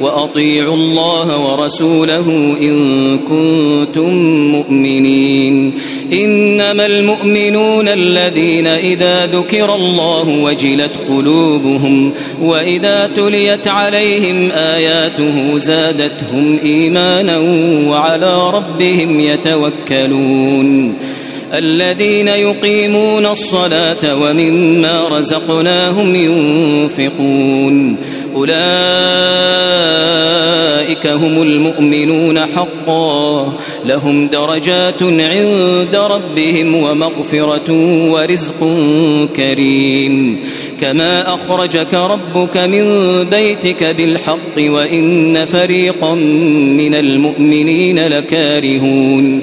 وأطيعوا الله ورسوله إن كنتم مؤمنين. إنما المؤمنون الذين إذا ذكر الله وجلت قلوبهم وإذا تليت عليهم آياته زادتهم إيمانا وعلى ربهم يتوكلون. الذين يقيمون الصلاة ومما رزقناهم ينفقون. أولئك هم المؤمنون حقا. لهم درجات عند ربهم ومغفرة ورزق كريم. كما أخرجك ربك من بيتك بالحق وإن فريقا من المؤمنين لكارهون.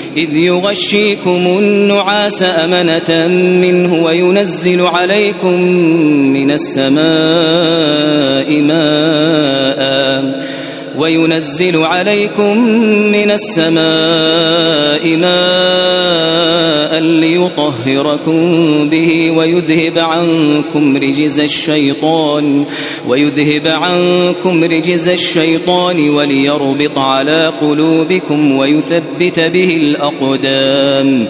إذ يغشيكم النعاس أمنة منه وينزل عليكم من السماء ماءً وينزل عليكم من السماء ماء ليطهركم به ويذهب عنكم رجز الشيطان ويذهب عنكم رجز الشيطان وليربط على قلوبكم ويثبت به الأقدام.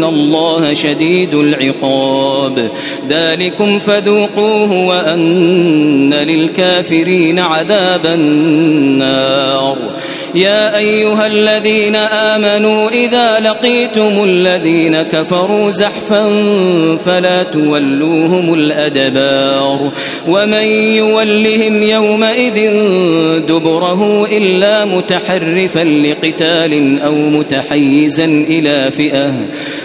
الله شديد العقاب ذلكم فذوقوه وأن للكافرين عذاب النار. يا أيها الذين آمنوا إذا لقيتم الذين كفروا زحفا فلا تولوهم الأدبار. ومن يولهم يومئذ دبره إلا متحرفا لقتال أو متحيزا إلى فئة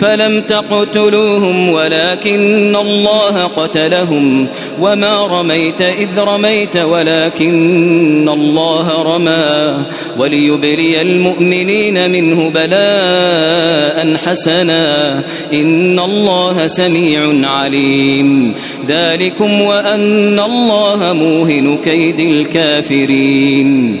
فلم تقتلوهم ولكن الله قتلهم وما رميت إذ رميت ولكن الله رمى وليبري المؤمنين منه بلاء حسنا إن الله سميع عليم ذلكم وأن الله موهن كيد الكافرين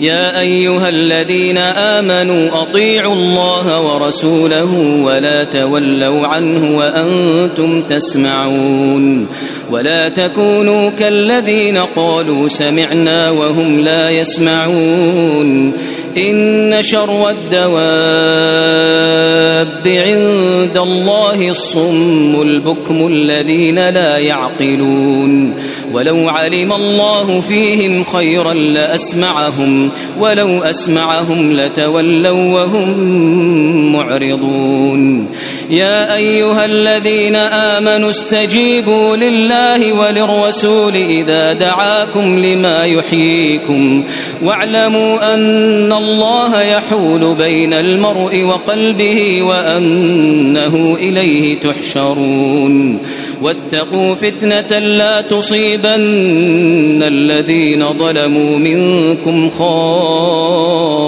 يا أيها الذين آمنوا أطيعوا الله ورسوله ولا تولوا عنه وأنتم تسمعون ولا تكونوا كالذين قالوا سمعنا وهم لا يسمعون إن شر الدواب عند الله الصم البكم الذين لا يعقلون ولو علم الله فيهم خيرا لأسمعهم ولو أسمعهم لتولوا وهم معرضون. يا أيها الذين آمنوا استجيبوا لله وللرسول إذا دعاكم لما يحييكم. واعلموا أن الله يحول بين المرء وقلبه وأنه إليه تحشرون. واتقوا فتنة لا تصيبن الذين ظلموا منكم خاصة.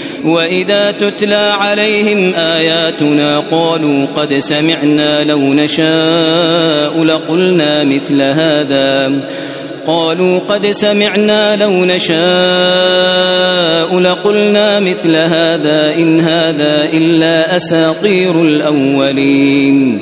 وإذا تتلى عليهم آياتنا قالوا قد سمعنا لو نشاء لقلنا مثل هذا. قالوا قد سمعنا لو نشاء لقلنا مثل هذا إن هذا إلا أساطير الأولين.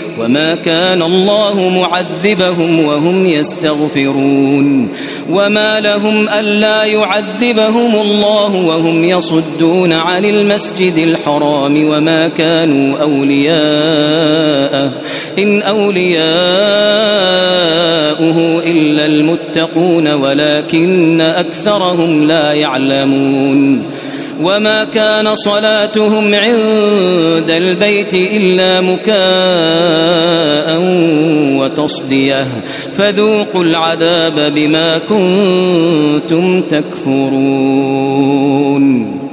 وما كان الله معذبهم وهم يستغفرون وما لهم ألا يعذبهم الله وهم يصدون عن المسجد الحرام وما كانوا أولياءه إن أولياؤه إلا المتقون ولكن أكثرهم لا يعلمون وما كان صلاتهم عند البيت إلا مكاء وتصديه فذوقوا العذاب بما كنتم تكفرون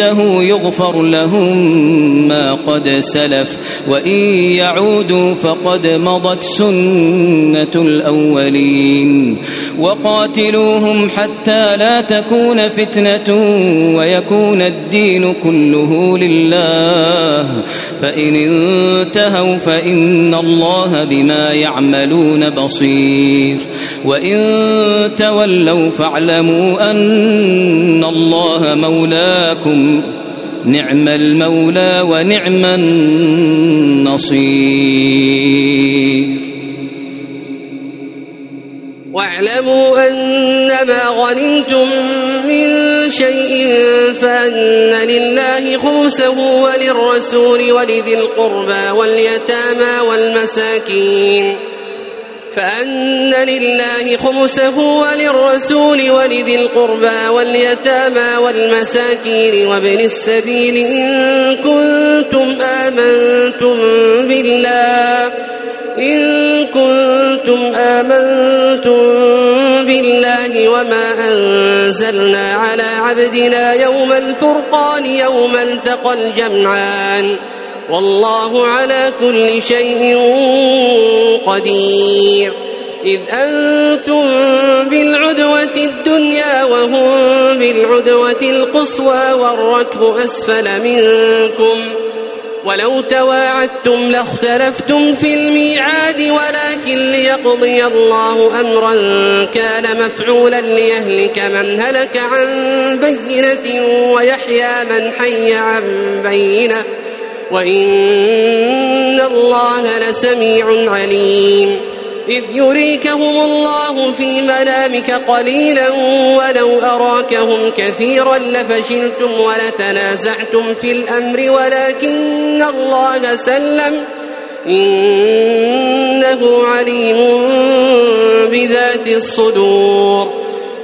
ينتهوا يغفر لهم ما قد سلف. وإن يعودوا فقد مضت سنة الأولين. وقاتلوهم حتى لا تكون فتنة ويكون الدين كله لله. فإن انتهوا فإن الله بما يعملون بصير. وإن تولوا فاعلموا أن الله مولاكم نعم المولى ونعم النصير. واعلموا أنما غنمتم من شيء فأن لله خمسه وللرسول ولذي القربى واليتامى والمساكين. فأن لله خمسه وللرسول ولذي القربى واليتامى والمساكين وابن السبيل إن كنتم آمنتم بالله إن كنتم آمنتم بالله وما أنزلنا على عبدنا يوم الفرقان يوم التقى الجمعان والله على كل شيء قدير. إذ أنتم بالعدوة الدنيا وهم بالعدوة القصوى والركب أسفل منكم. ولو تواعدتم لاختلفتم في الميعاد ولكن ليقضي الله أمرا كان مفعولا ليهلك من هلك عن بينة ويحيى من حي عن بينة. وإن الله لسميع عليم إذ يريكهم الله في منامك قليلا ولو أراكهم كثيرا لفشلتم ولتنازعتم في الأمر ولكن الله سلم إنه عليم بذات الصدور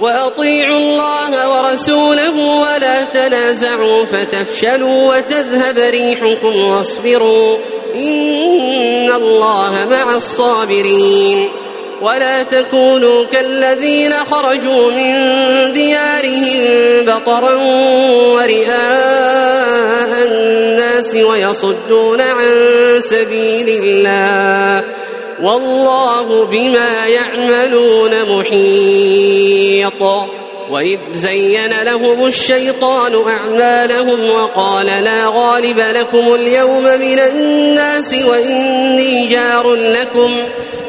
وأطيعوا الله ورسوله ولا تنازعوا فتفشلوا وتذهب ريحكم واصبروا إن الله مع الصابرين ولا تكونوا كالذين خرجوا من ديارهم بطرا ورئاء الناس ويصدون عن سبيل الله والله بما يعملون محيط. وإذ زين لهم الشيطان أعمالهم وقال لا غالب لكم اليوم من الناس وإني جار لكم.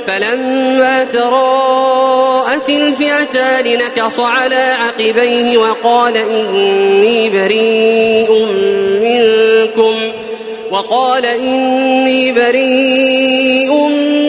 فلما تراءت الفئتان نكص على عقبيه وقال إني بريء منكم. وقال إني بريء منكم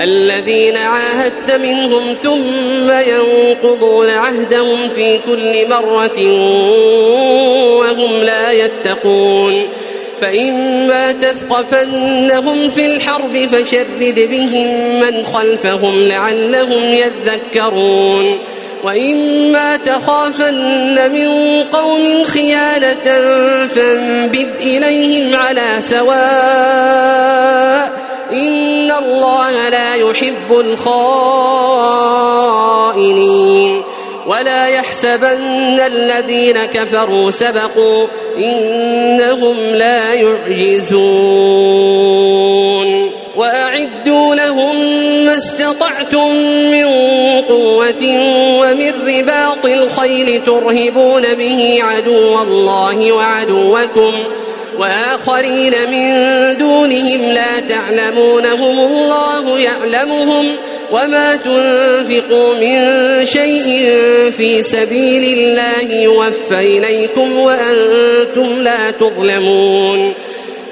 الذين عاهدت منهم ثم ينقضون عهدهم في كل مرة وهم لا يتقون. فإما تثقفنهم في الحرب فشرد بهم من خلفهم لعلهم يذكرون. وإما تخافن من قوم خيانة فانبذ إليهم على سواء إن الله لا يحب الخائنين ولا يحسبن الذين كفروا سبقوا إنهم لا يعجزون وأعدوا لهم ما استطعتم من قوة ومن رباط الخيل ترهبون به عدو الله وعدوكم وآخرين من دونهم لا تعلمونهم الله يعلمهم وما تنفقوا من شيء في سبيل الله يوفى إليكم وأنتم لا تظلمون.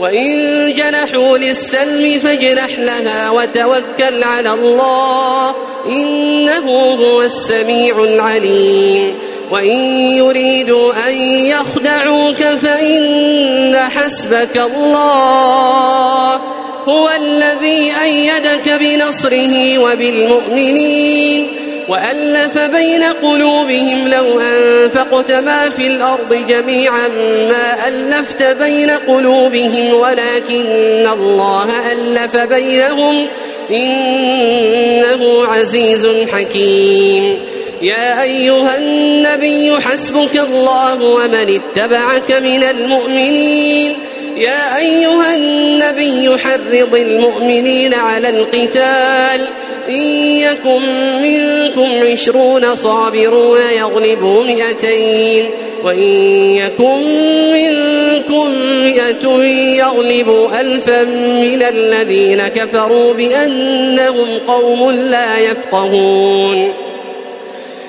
وإن جنحوا للسلم فاجنح لها وتوكل على الله إنه هو السميع العليم. وإن يريدوا أن يخدعوك فإن حسبك الله هو الذي أيدك بنصره وبالمؤمنين وألف بين قلوبهم لو أنفقت ما في الأرض جميعا ما ألفت بين قلوبهم ولكن الله ألف بينهم إنه عزيز حكيم يا أيها النبي حسبك الله ومن اتبعك من المؤمنين. يا أيها النبي حرض المؤمنين على القتال. إن يكن منكم عشرون صابرون يغلبوا مئتين. وإن يكن منكم مئة يغلبوا ألفا من الذين كفروا بأنهم قوم لا يفقهون.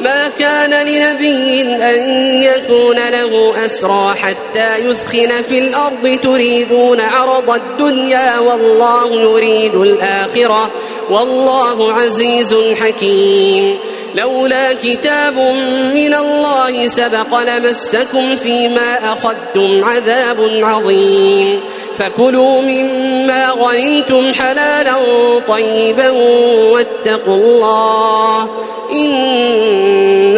ما كان لنبي أن يكون له أسرى حتى يثخن في الأرض تريدون عرض الدنيا والله يريد الآخرة والله عزيز حكيم. لولا كتاب من الله سبق لمسكم فيما أخذتم عذاب عظيم. فكلوا مما غنمتم حلالا طيبا واتقوا الله إن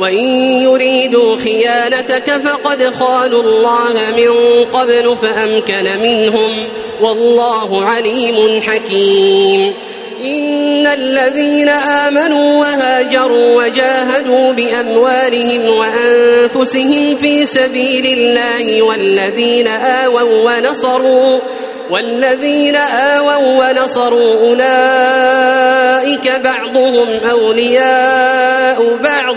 وإن يريدوا خيانتك فقد خانوا الله من قبل فأمكن منهم والله عليم حكيم. إن الذين آمنوا وهاجروا وجاهدوا بأموالهم وأنفسهم في سبيل الله والذين آووا ونصروا والذين آووا ونصروا أولئك بعضهم أولياء بعض.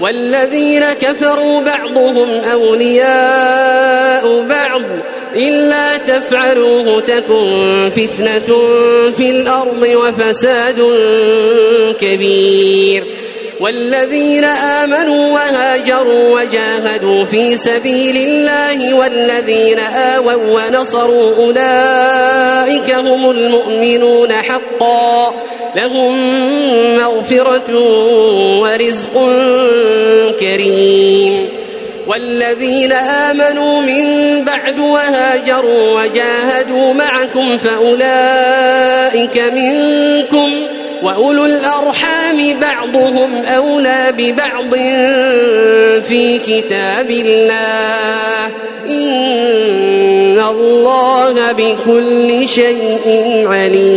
والذين كفروا بعضهم أولياء بعض إلا تفعلوه تكن فتنة في الأرض وفساد كبير. والذين آمنوا وهاجروا وجاهدوا في سبيل الله والذين آووا ونصروا أولئك هم المؤمنون حقا لهم مغفرة ورزق كريم والذين آمنوا من بعد وهاجروا وجاهدوا معكم فأولئك منكم وأولو الأرحام بعضهم أولى ببعض في كتاب الله إن الله بكل شيء عليم.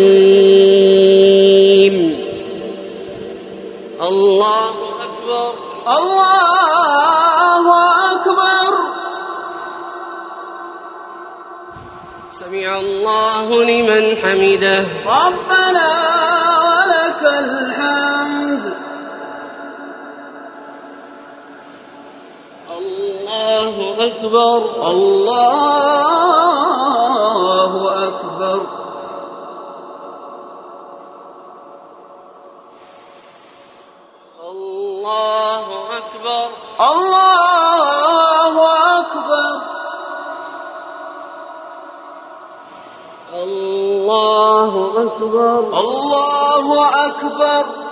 الله أكبر. الله أكبر. سمع الله لمن حمده. ربنا الحمد الله أكبر. الله أكبر. الله أكبر. الله الله أكبر. الله أكبر.